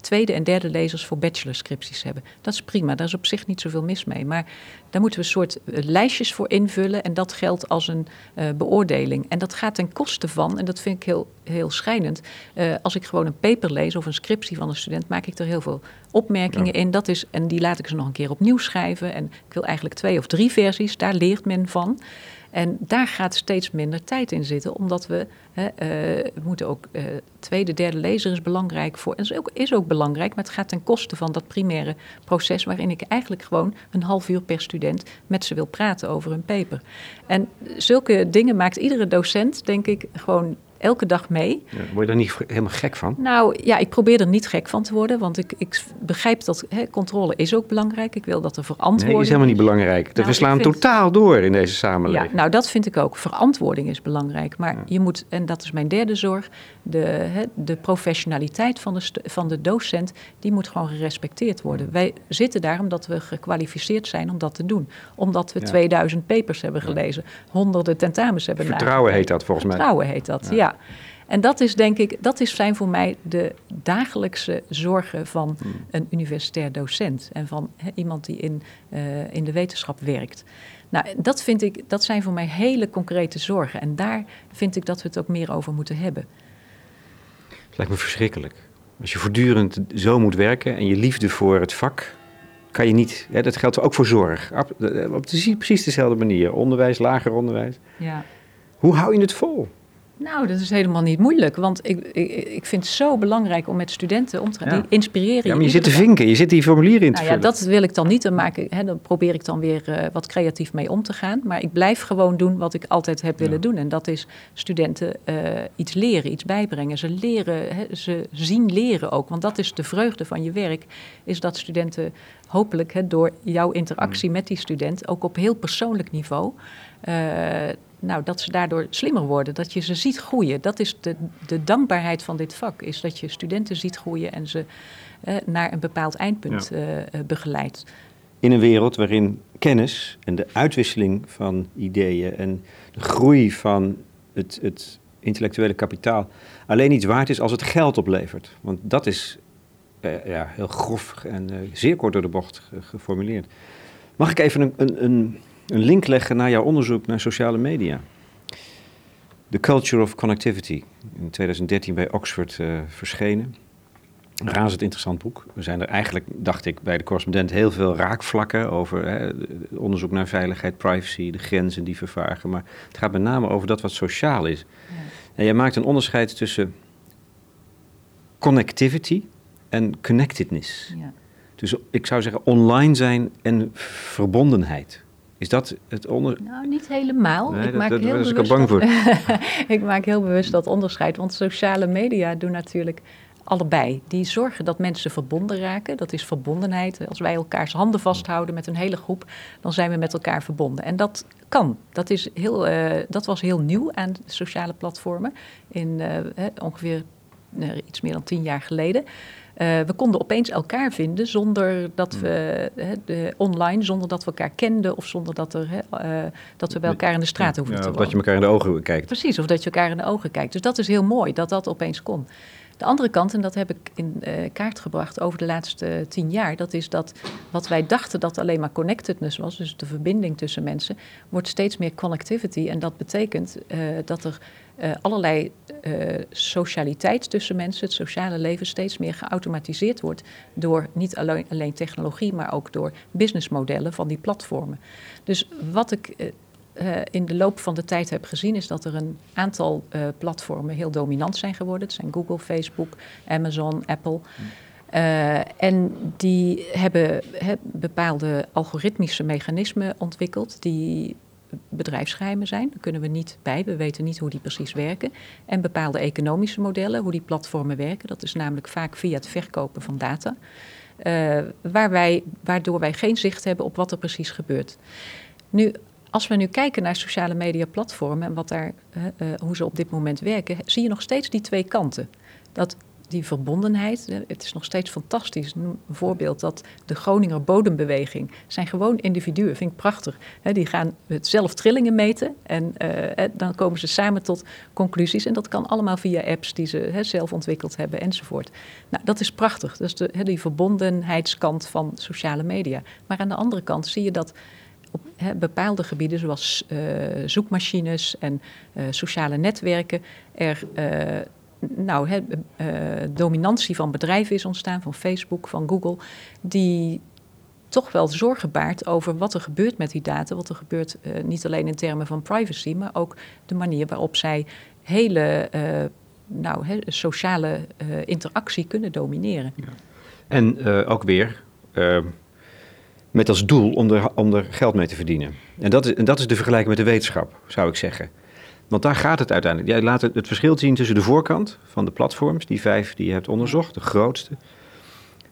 tweede en derde lezers voor bachelorscripties hebben. Dat is prima, daar is op zich niet zoveel mis mee. Maar daar moeten we een soort uh, lijstjes voor invullen en dat geldt als een uh, beoordeling. En dat gaat ten koste van, en dat vind ik heel, heel schijnend, uh, als ik gewoon een paper lees of een scriptie van een student, maak ik er heel veel opmerkingen ja. in. Dat is, en die laat ik ze nog een keer opnieuw schrijven. En ik wil eigenlijk twee of drie versies, daar leert men van. En daar gaat steeds minder tijd in zitten, omdat we, hè, we moeten ook, uh, tweede, derde lezer is belangrijk voor, en is ook, is ook belangrijk, maar het gaat ten koste van dat primaire proces, waarin ik eigenlijk gewoon een half uur per student met ze wil praten over een paper. En zulke dingen maakt iedere docent, denk ik, gewoon elke dag mee. Ja, word je daar niet helemaal gek van? Nou ja, ik probeer er niet gek van te worden, want ik, ik begrijp dat hè, controle is ook belangrijk. Ik wil dat er verantwoording Nee, is helemaal niet belangrijk. Nou, we slaan vind- totaal door in deze samenleving. Ja, nou dat vind ik ook. Verantwoording is belangrijk. Maar je moet, en dat is mijn derde zorg, de, hè, de professionaliteit van de, van de docent, die moet gewoon gerespecteerd worden. Wij zitten daar omdat we gekwalificeerd zijn om dat te doen. Omdat we Ja. 2000 papers hebben gelezen, honderden tentamens hebben Vertrouwen heet dat volgens mij. Vertrouwen heet dat, ja. En dat is denk ik, dat is zijn voor mij de dagelijkse zorgen van Hmm. een universitair docent en van iemand die in, eh, in de wetenschap werkt. Nou, dat vind ik, dat zijn voor mij hele concrete zorgen. En daar vind ik dat we het ook meer over moeten hebben. Het lijkt me verschrikkelijk. Als je voortdurend zo moet werken en je liefde voor het vak, kan je niet. Hè, dat geldt ook voor zorg. Op, op precies dezelfde manier. Onderwijs, lager onderwijs. Ja. Hoe hou je het vol? Nou, dat is helemaal niet moeilijk. Want ik, ik, ik vind het zo belangrijk om met studenten om te gaan. Ja. Die inspireren Ja, maar je zit te vinken, je zit die formulieren in te Nou ja, vullen. dat wil ik dan niet. Dan, maak ik, hè, dan probeer ik dan weer eh, wat creatief mee om te gaan. Maar ik blijf gewoon doen wat ik altijd heb willen doen. En dat is studenten eh, iets leren, iets bijbrengen. Ze leren, hè, ze zien leren ook. Want dat is de vreugde van je werk. Is dat studenten hopelijk hè, door jouw interactie Mm. met die student... ook op heel persoonlijk niveau... eh, nou, dat ze daardoor slimmer worden, dat je ze ziet groeien. Dat is de, de dankbaarheid van dit vak, is dat je studenten ziet groeien en ze eh, naar een bepaald eindpunt eh, eh, begeleidt. In een wereld waarin kennis en de uitwisseling van ideeën en de groei van het, het intellectuele kapitaal alleen iets waard is als het geld oplevert. Want dat is ja, heel grof en eh, zeer kort door de bocht ge- geformuleerd. Mag ik even een, een, een, een link leggen naar jouw onderzoek naar sociale media? The Culture of Connectivity, in 2013 bij Oxford eh, verschenen. Een razend interessant boek. Er zijn er eigenlijk, dacht ik, bij de correspondent heel veel raakvlakken over hè, de- onderzoek naar veiligheid, privacy, de grenzen die vervagen. Maar het gaat met name over dat wat sociaal is. En jij maakt een onderscheid tussen connectivity en connectedness. Ja. Dus ik zou zeggen online zijn en verbondenheid. Is dat het onder... Nou, niet helemaal. Nee, ik, dat- maak dat heel was ik bewust bang dat- [LAUGHS] ik maak heel bewust dat onderscheid. Want sociale media doen natuurlijk allebei. Die zorgen dat mensen verbonden raken. Dat is verbondenheid. Als wij elkaars handen vasthouden met een hele groep, dan zijn we met elkaar verbonden. En dat kan. Dat, is heel, eh, dat was heel nieuw aan sociale platformen. In eh, ongeveer eh, iets meer dan tien jaar geleden. Eh, we konden opeens elkaar vinden zonder dat we hè, de, online, zonder dat we elkaar kenden of zonder dat, er, hè, eh, dat we bij elkaar in de straat hoeven Ja, te of wonen. dat je elkaar in de ogen kijkt. Precies, of dat je elkaar in de ogen kijkt. Dus dat is heel mooi dat dat opeens kon. De andere kant, en dat heb ik in eh, kaart gebracht over de laatste tien jaar, dat is dat wat wij dachten dat alleen maar connectedness was, dus de verbinding tussen mensen, wordt steeds meer connectivity. En dat betekent eh, dat er eh, allerlei socialiteit tussen mensen, het sociale leven, steeds meer geautomatiseerd wordt door niet alleen, alleen technologie, maar ook door businessmodellen van die platformen. Dus wat ik eh, in de loop van de tijd heb gezien, is dat er een aantal eh, platformen heel dominant zijn geworden. Het zijn Google, Facebook, Amazon, Apple. Eh, en die hebben bepaalde algoritmische mechanismen ontwikkeld die bedrijfsgeheimen zijn. Daar kunnen we niet bij. We weten niet hoe die precies werken. En bepaalde economische modellen, hoe die platformen werken. Dat is namelijk vaak via het verkopen van data. Waar wij, waardoor wij geen zicht hebben op wat er precies gebeurt. Nu, als we nu kijken naar sociale media platformen en wat daar, eh, hoe ze op dit moment werken, zie je nog steeds die twee kanten. Dat die verbondenheid, het is nog steeds fantastisch. Een voorbeeld dat de Groninger Bodembeweging zijn gewoon individuen, vind ik prachtig. Die gaan het zelf trillingen meten en eh, dan komen ze samen tot conclusies. En dat kan allemaal via apps die ze zelf ontwikkeld hebben enzovoort. Nou, dat is prachtig. Is de, die verbondenheidskant van sociale media. Maar aan de andere kant zie je dat op bepaalde gebieden, zoals eh, zoekmachines en eh, sociale netwerken, er eh, nou, hè, eh, dominantie van bedrijven is ontstaan, van Facebook, van Google, die toch wel zorgen baart over wat er gebeurt met die data. Wat er gebeurt niet alleen in termen van privacy, maar ook de manier waarop zij hele nou, sociale interactie kunnen domineren. En eh, ook weer met als doel om er, om er geld mee te verdienen. En dat, is, en dat is de vergelijking met de wetenschap, zou ik zeggen. Want daar gaat het uiteindelijk. Jij laat het, het verschil zien tussen de voorkant van de platforms, die vijf die je hebt onderzocht, de grootste.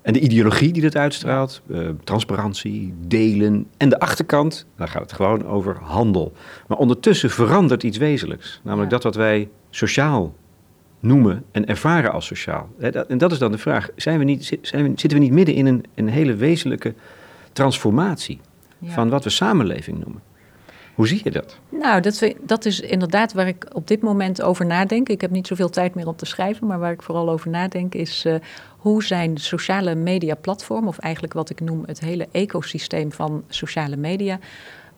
En de ideologie die dat uitstraalt, uh, transparantie, delen. En de achterkant, daar gaat het gewoon over handel. Maar ondertussen verandert iets wezenlijks. Namelijk dat wat wij sociaal noemen en ervaren als sociaal. En dat is dan de vraag, zijn we niet, zijn we, zitten we niet midden in een, een hele wezenlijke transformatie van wat we samenleving noemen? Hoe zie je dat? Nou, dat, dat, is inderdaad waar ik op dit moment over nadenk. Ik heb niet zoveel tijd meer om te schrijven, maar waar ik vooral over nadenk is uh, hoe zijn sociale media platformen, of eigenlijk wat ik noem het hele ecosysteem van sociale media,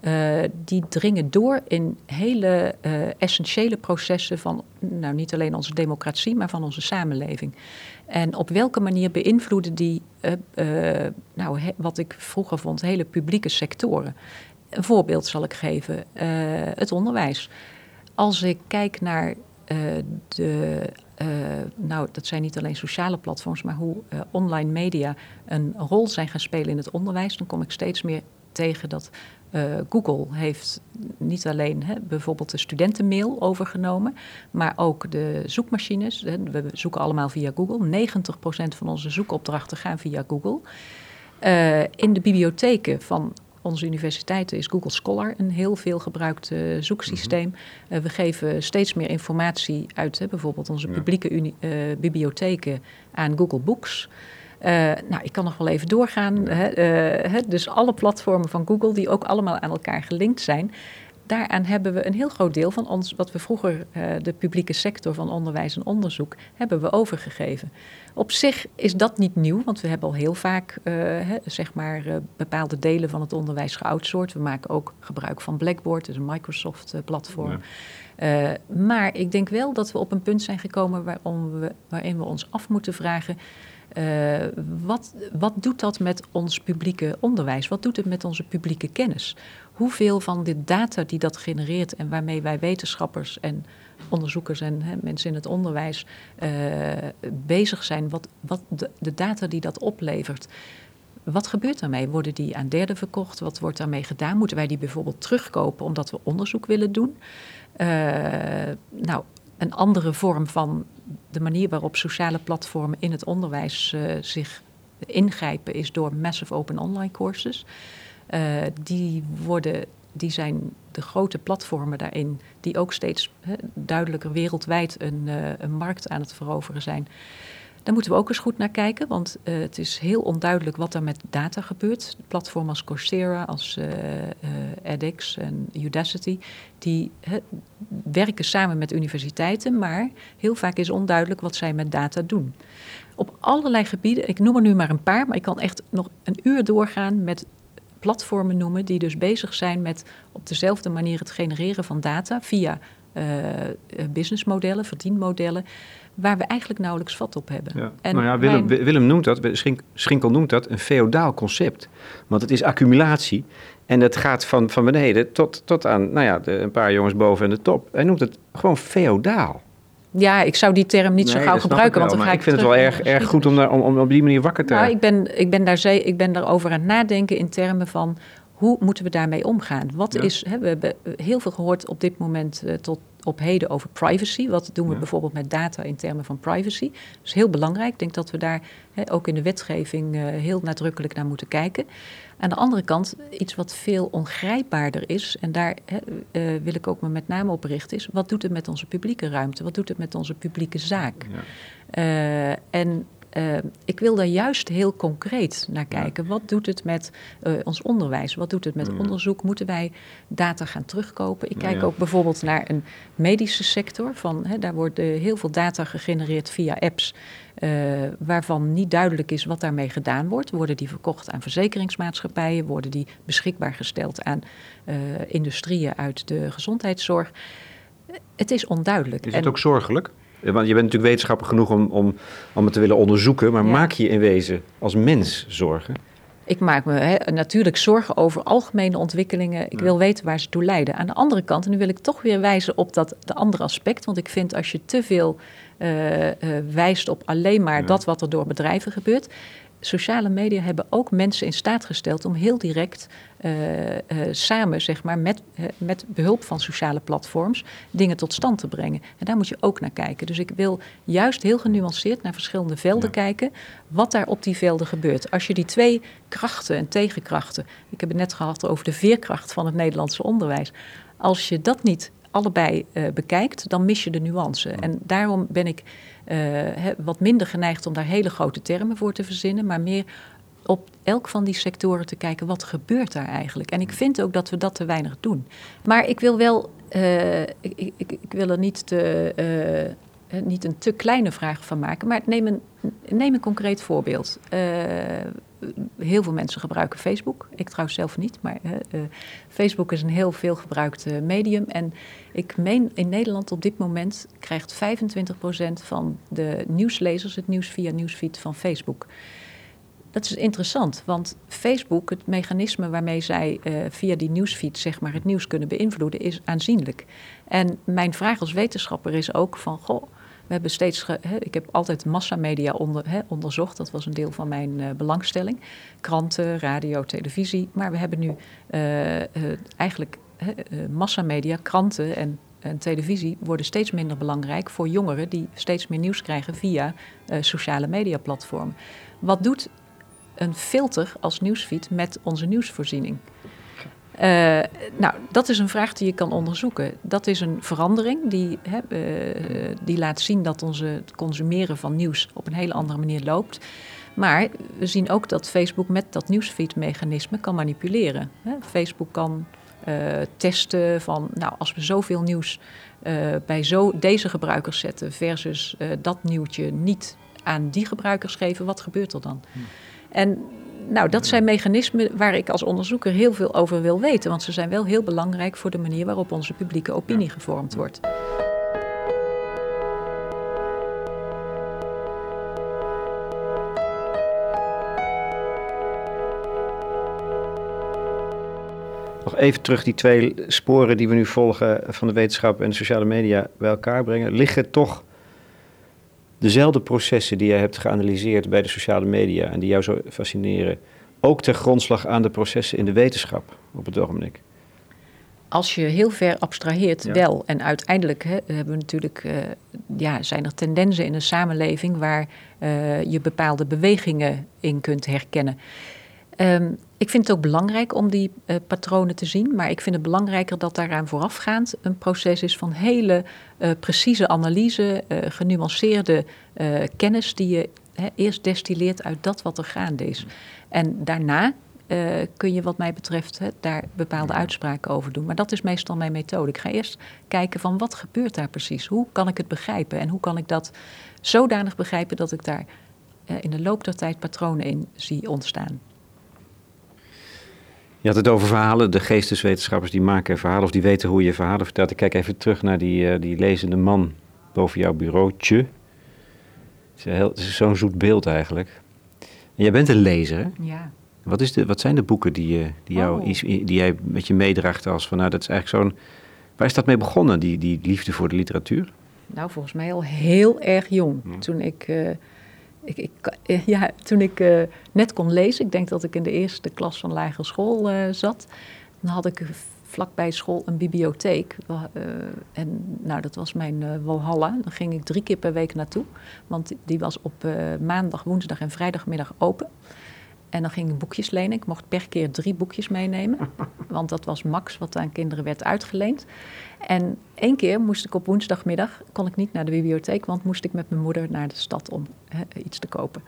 uh, die dringen door in hele uh, essentiële processen van, nou niet alleen onze democratie, maar van onze samenleving. En op welke manier beïnvloeden die, uh, nou, wat ik vroeger vond, hele publieke sectoren? Een voorbeeld zal ik geven: het onderwijs. Als ik kijk naar de nou, dat zijn niet alleen sociale platforms, maar hoe online media een rol zijn gaan spelen in het onderwijs, dan kom ik steeds meer tegen dat uh, Google heeft niet alleen hè, bijvoorbeeld de studentenmail overgenomen, maar ook de zoekmachines. We zoeken allemaal via Google. 90% van onze zoekopdrachten gaan via Google. Uh, in de bibliotheken van onze universiteiten is Google Scholar een heel veel gebruikt uh, zoeksysteem. Uh, we geven steeds meer informatie uit, hè, bijvoorbeeld onze publieke bibliotheken, aan Google Books. Uh, nou, ik kan nog wel even doorgaan. Hè, uh, dus alle platformen van Google, die ook allemaal aan elkaar gelinkt zijn. Daaraan hebben we een heel groot deel van ons, wat we vroeger uh, de publieke sector van onderwijs en onderzoek, hebben we overgegeven. Op zich is dat niet nieuw, want we hebben al heel vaak hè, zeg maar, bepaalde delen van het onderwijs geoutsourced. We maken ook gebruik van Blackboard, dus een Microsoft-platform. Ja. maar ik denk wel dat we op een punt zijn gekomen we, waarin we ons af moeten vragen uh, wat, wat doet dat met ons publieke onderwijs? Wat doet het met onze publieke kennis? Hoeveel van de data die dat genereert en waarmee wij wetenschappers en onderzoekers en hè, mensen in het onderwijs uh, bezig zijn, wat, wat de, data die dat oplevert, wat gebeurt daarmee? Worden die aan derden verkocht? Wat wordt daarmee gedaan? Moeten wij die bijvoorbeeld terugkopen omdat we onderzoek willen doen? Uh, nou, een andere vorm van de manier waarop sociale platformen in het onderwijs uh, zich ingrijpen is door massive open online courses. Uh, die, worden, die zijn de grote platformen daarin, die ook steeds duidelijker wereldwijd een, uh, een markt aan het veroveren zijn. Daar moeten we ook eens goed naar kijken, want uh, het is heel onduidelijk wat er met data gebeurt. Platformen als Coursera, als uh, uh, edX en Udacity, die werken samen met universiteiten, maar heel vaak is onduidelijk wat zij met data doen. Op allerlei gebieden, ik noem er nu maar een paar, maar ik kan echt nog een uur doorgaan met platformen noemen die dus bezig zijn met op dezelfde manier het genereren van data via businessmodellen, verdienmodellen waar we eigenlijk nauwelijks vat op hebben. Ja. En nou ja, Willem, mijn... Willem noemt dat, Schinkel noemt dat een feodaal concept. Want het is accumulatie en het gaat van, van beneden tot, tot aan nou ja, de, een paar jongens boven en de top. Hij noemt het gewoon feodaal. Ja, ik zou die term niet nee, zo gauw gebruiken. Want dan ga ik, ik vind het wel erg, erg goed om, daar, om, om op die manier wakker te nou, ik ben, ik ben daar zee, ik ben daarover aan het nadenken in termen van hoe moeten we daarmee omgaan? Wat ja. is, hè, we hebben heel veel gehoord op dit moment uh, tot op heden over privacy. Wat doen we ja. bijvoorbeeld met data in termen van privacy? Dat is heel belangrijk. Ik denk dat we daar hè, ook in de wetgeving uh, heel nadrukkelijk naar moeten kijken. Aan de andere kant, iets wat veel ongrijpbaarder is, en daar hè, uh, wil ik ook me met name op richten, is wat doet het met onze publieke ruimte? Wat doet het met onze publieke zaak? Ja. en uh, ik wil daar juist heel concreet naar kijken. Wat doet het met uh, ons onderwijs? Wat doet het met ja. onderzoek? Moeten wij data gaan terugkopen? Ik kijk ja. ook bijvoorbeeld naar een medische sector. Van, hè, daar wordt uh, heel veel data gegenereerd via apps. waarvan niet duidelijk is wat daarmee gedaan wordt. Worden die verkocht aan verzekeringsmaatschappijen? Worden die beschikbaar gesteld aan industrieën uit de gezondheidszorg? Het is onduidelijk. Is het en, ook zorgelijk? Want je bent natuurlijk wetenschapper genoeg om, om, om het te willen onderzoeken, maar ja. maak je in wezen als mens zorgen? Ik maak me he, natuurlijk zorgen over algemene ontwikkelingen. Ik ja. wil weten waar ze toe leiden. Aan de andere kant, en nu wil ik toch weer wijzen op dat de andere aspect. Want ik vind als je te veel uh, uh, wijst op alleen maar ja. dat wat er door bedrijven gebeurt. Sociale media hebben ook mensen in staat gesteld om heel direct uh, uh, samen, zeg maar, met, uh, met behulp van sociale platforms, dingen tot stand te brengen. En daar moet je ook naar kijken. Dus ik wil juist heel genuanceerd naar verschillende velden ja. kijken, wat daar op die velden gebeurt. Als je die twee krachten en tegenkrachten, ik heb het net gehad over de veerkracht van het Nederlandse onderwijs, als je dat niet allebei bekijkt, dan mis je de nuance. En daarom ben ik wat minder geneigd om daar hele grote termen voor te verzinnen, maar meer op elk van die sectoren te kijken wat gebeurt daar eigenlijk. En ik vind ook dat we dat te weinig doen. Maar ik wil wel, uh, ik, ik, ik, wil er niet, te, niet een te kleine vraag van maken, maar neem een, neem een concreet voorbeeld. Heel veel mensen gebruiken Facebook. Ik trouwens zelf niet, maar Facebook is een heel veel gebruikt medium. En ik meen in Nederland op dit moment krijgt 25% van de nieuwslezers het nieuws via nieuwsfeed van Facebook. Dat is interessant, want Facebook, het mechanisme waarmee zij uh, via die nieuwsfeed zeg maar, het nieuws kunnen beïnvloeden, is aanzienlijk. En mijn vraag als wetenschapper is ook van, goh, we hebben steeds, ge, ik heb altijd massamedia onder, onderzocht, dat was een deel van mijn uh, belangstelling. Kranten, radio, televisie, maar we hebben nu uh, eigenlijk massamedia, kranten en en televisie worden steeds minder belangrijk voor jongeren die steeds meer nieuws krijgen via uh, sociale mediaplatformen. Wat doet een filter als nieuwsfeed met onze nieuwsvoorziening? Uh, nou, dat is een vraag die je kan onderzoeken. Dat is een verandering die, hè, uh, die laat zien dat onze het consumeren van nieuws op een hele andere manier loopt. Maar we zien ook dat Facebook met dat nieuwsfeed-mechanisme kan manipuleren. Hè. Facebook kan uh, testen van, nou, als we zoveel nieuws bij zo, deze gebruikers zetten versus dat nieuwtje niet aan die gebruikers geven, wat gebeurt er dan? Hmm. En nou, dat zijn mechanismen waar ik als onderzoeker heel veel over wil weten, want ze zijn wel heel belangrijk voor de manier waarop onze publieke opinie gevormd wordt. Nog even terug, die twee sporen die we nu volgen van de wetenschap en de sociale media bij elkaar brengen, liggen toch dezelfde processen die jij hebt geanalyseerd bij de sociale media en die jou zo fascineren, ook ter grondslag aan de processen in de wetenschap op het ogenblik? Als je heel ver abstraheert, ja. wel. En uiteindelijk hè, hebben we natuurlijk, uh, ja, zijn er tendensen in een samenleving waar uh, je bepaalde bewegingen in kunt herkennen. Um, ik vind het ook belangrijk om die uh, patronen te zien, maar ik vind het belangrijker dat daaraan voorafgaand een proces is van hele uh, precieze analyse, uh, genuanceerde kennis die je he, eerst destilleert uit dat wat er gaande is. En daarna kun je wat mij betreft he, daar bepaalde uitspraken over doen. Maar dat is meestal mijn methode. Ik ga eerst kijken van wat gebeurt daar precies? Hoe kan ik het begrijpen? En hoe kan ik dat zodanig begrijpen dat ik daar in de loop der tijd patronen in zie ontstaan? Je had het over verhalen. De geesteswetenschappers die maken verhalen of die weten hoe je verhalen vertelt. Ik kijk even terug naar die, uh, die lezende man boven jouw bureautje. Het is, heel, is zo'n zoet beeld eigenlijk. En jij bent een lezer, hè? Ja. Wat, is de, wat zijn de boeken die, uh, die, jou, oh. die jij met je meedraagt als van, nou, dat is eigenlijk zo'n... Waar is dat mee begonnen, die, die liefde voor de literatuur? Nou, volgens mij al heel erg jong. Hmm. Toen ik... Uh, ik, ik, ja, toen ik uh, net kon lezen, ik denk dat ik in de eerste klas van lagere school uh, zat, dan had ik vlakbij school een bibliotheek. Uh, en nou, dat was mijn Walhalla. Dan ging ik drie keer per week naartoe, want die was op maandag, woensdag en vrijdagmiddag open. En dan ging ik boekjes lenen. Ik mocht per keer drie boekjes meenemen. Want dat was max wat aan kinderen werd uitgeleend. En één keer moest ik op woensdagmiddag, kon ik niet naar de bibliotheek, want moest ik met mijn moeder naar de stad om hè, iets te kopen.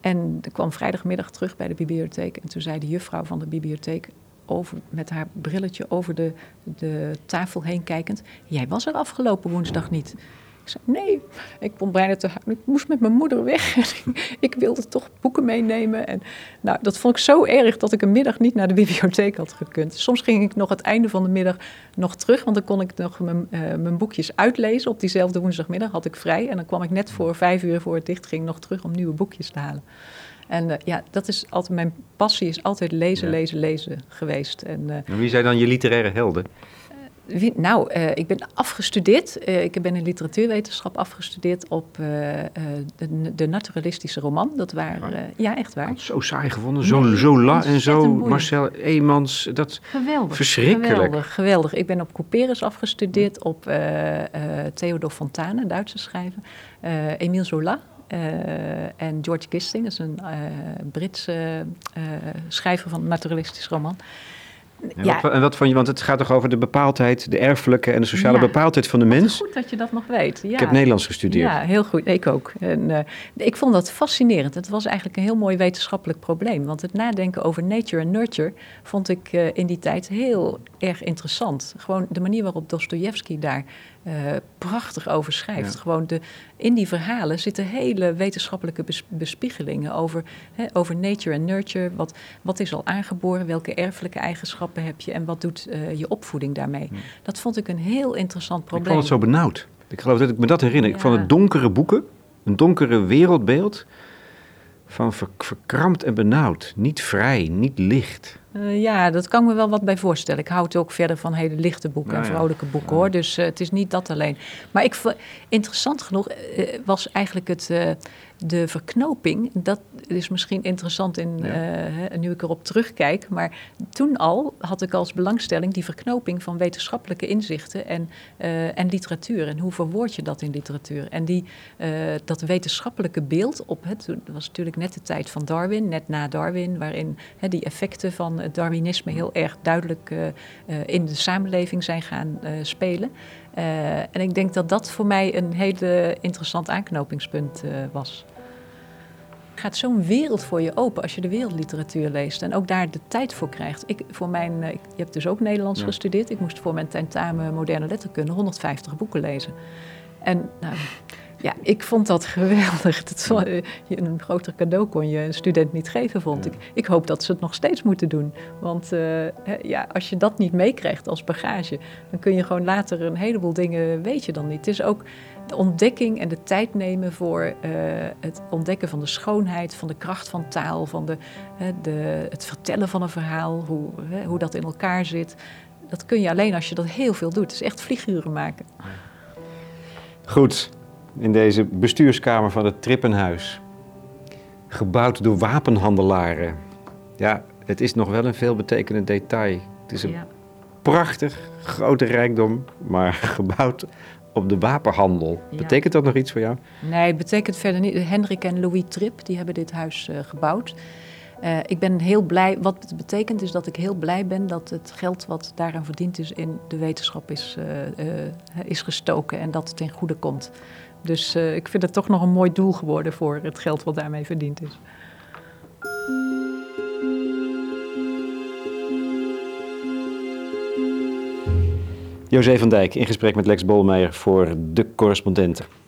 En ik kwam vrijdagmiddag terug bij de bibliotheek en toen zei de juffrouw van de bibliotheek over, met haar brilletje over de, de tafel heen kijkend, jij was er afgelopen woensdag niet. Ik zei, nee, ik kon bijna te Ik moest met mijn moeder weg. [LAUGHS] ik wilde toch boeken meenemen. En nou, dat vond ik zo erg dat ik een middag niet naar de bibliotheek had gekund. Soms ging ik nog het einde van de middag nog terug, want dan kon ik nog mijn, uh, mijn boekjes uitlezen. Op diezelfde woensdagmiddag had ik vrij. En dan kwam ik net voor vijf uur voor het dicht ging nog terug om nieuwe boekjes te halen. En uh, ja, dat is altijd mijn passie is altijd lezen, ja. lezen, lezen geweest. En, uh, en wie zijn dan je literaire helden? Wie, nou, uh, ik ben afgestudeerd. Uh, ik ben in literatuurwetenschap afgestudeerd op uh, de, de, naturalistische roman. Dat waren, ja, echt waar. Zo saai gevonden, zo, nee, zo la en zo Marcel Eemans. Dat geweldig, verschrikkelijk. Geweldig, geweldig. Ik ben op Couperus afgestudeerd, op Theodor Fontane, Duitse schrijver. Emile Zola, uh, en George Gisting, dat is een uh, Britse uh, schrijver van een naturalistisch roman. En, ja. wat, en wat vond je, want het gaat toch over de bepaaldheid, de erfelijke en de sociale ja. bepaaldheid van de mens? Goed dat je dat nog weet. Ja. Ik heb Nederlands gestudeerd. Ja, heel goed. Ik ook. En, uh, ik vond dat fascinerend. Het was eigenlijk een heel mooi wetenschappelijk probleem. Want het nadenken over nature en nurture vond ik uh, in die tijd heel erg interessant. Gewoon de manier waarop Dostoevsky daar uh, prachtig over schrijft. Ja. Gewoon de, in die verhalen zitten hele wetenschappelijke bes, bespiegelingen over, hè, over nature en nurture. Wat, wat is al aangeboren? Welke erfelijke eigenschappen heb je? En wat doet uh, je opvoeding daarmee? Ja. Dat vond ik een heel interessant probleem. Ik vond het zo benauwd. Ik geloof dat ik me dat herinner. Ja. Ik vond het donkere boeken, een donkere wereldbeeld van ver, verkrampt en benauwd. Niet vrij, niet licht. Uh, ja, dat kan me wel wat bij voorstellen. Ik houd ook verder van hele lichte boeken nou, en vrolijke boeken hoor. Dus uh, het is niet dat alleen. Maar ik, interessant genoeg uh, was eigenlijk het, de verknoping. Dat is misschien interessant in, ja. nu ik erop terugkijk. Maar toen al had ik als belangstelling die verknoping van wetenschappelijke inzichten en, en literatuur. En hoe verwoord je dat in literatuur? En die, dat wetenschappelijke beeld op het. Dat was natuurlijk net de tijd van Darwin, net na Darwin, waarin die effecten van het Darwinisme heel erg duidelijk in de samenleving zijn gaan spelen. en ik denk dat dat voor mij een hele interessant aanknopingspunt was. Gaat zo'n wereld voor je open als je de wereldliteratuur leest en ook daar de tijd voor krijgt. Ik, voor mijn, ik, je hebt dus ook Nederlands ja. gestudeerd. Ik moest voor mijn tentamen moderne letterkunde 150 boeken lezen. En nou, ja, ik vond dat geweldig. [LAUGHS] Dat, een groter cadeau kon je een student niet geven, vond ik. Ik hoop dat ze het nog steeds moeten doen. Want uh, ja, als je dat niet meekrijgt als bagage, dan kun je gewoon later een heleboel dingen weet je dan niet. Het is ook de ontdekking en de tijd nemen voor uh, het ontdekken van de schoonheid, van de kracht van taal, van de, uh, de, het vertellen van een verhaal, hoe, hoe dat in elkaar zit. Dat kun je alleen als je dat heel veel doet. Het is echt vlieguren maken. Goed, in deze bestuurskamer van het Trippenhuis. Gebouwd door wapenhandelaren. Ja, het is nog wel een veelbetekenend detail. Het is een ja. prachtig grote rijkdom, maar [LAUGHS] gebouwd op de wapenhandel. Ja. Betekent dat nog iets voor jou? Nee, het betekent verder niet. Hendrik en Louis Tripp die hebben dit huis uh, gebouwd. Uh, ik ben heel blij. Wat het betekent is dat ik heel blij ben dat het geld wat daaraan verdiend is in de wetenschap is, uh, uh, is gestoken en dat het ten goede komt. Dus ik vind het toch nog een mooi doel geworden voor het geld wat daarmee verdiend is. José van Dijk in gesprek met Lex Bolmeijer voor De Correspondenten.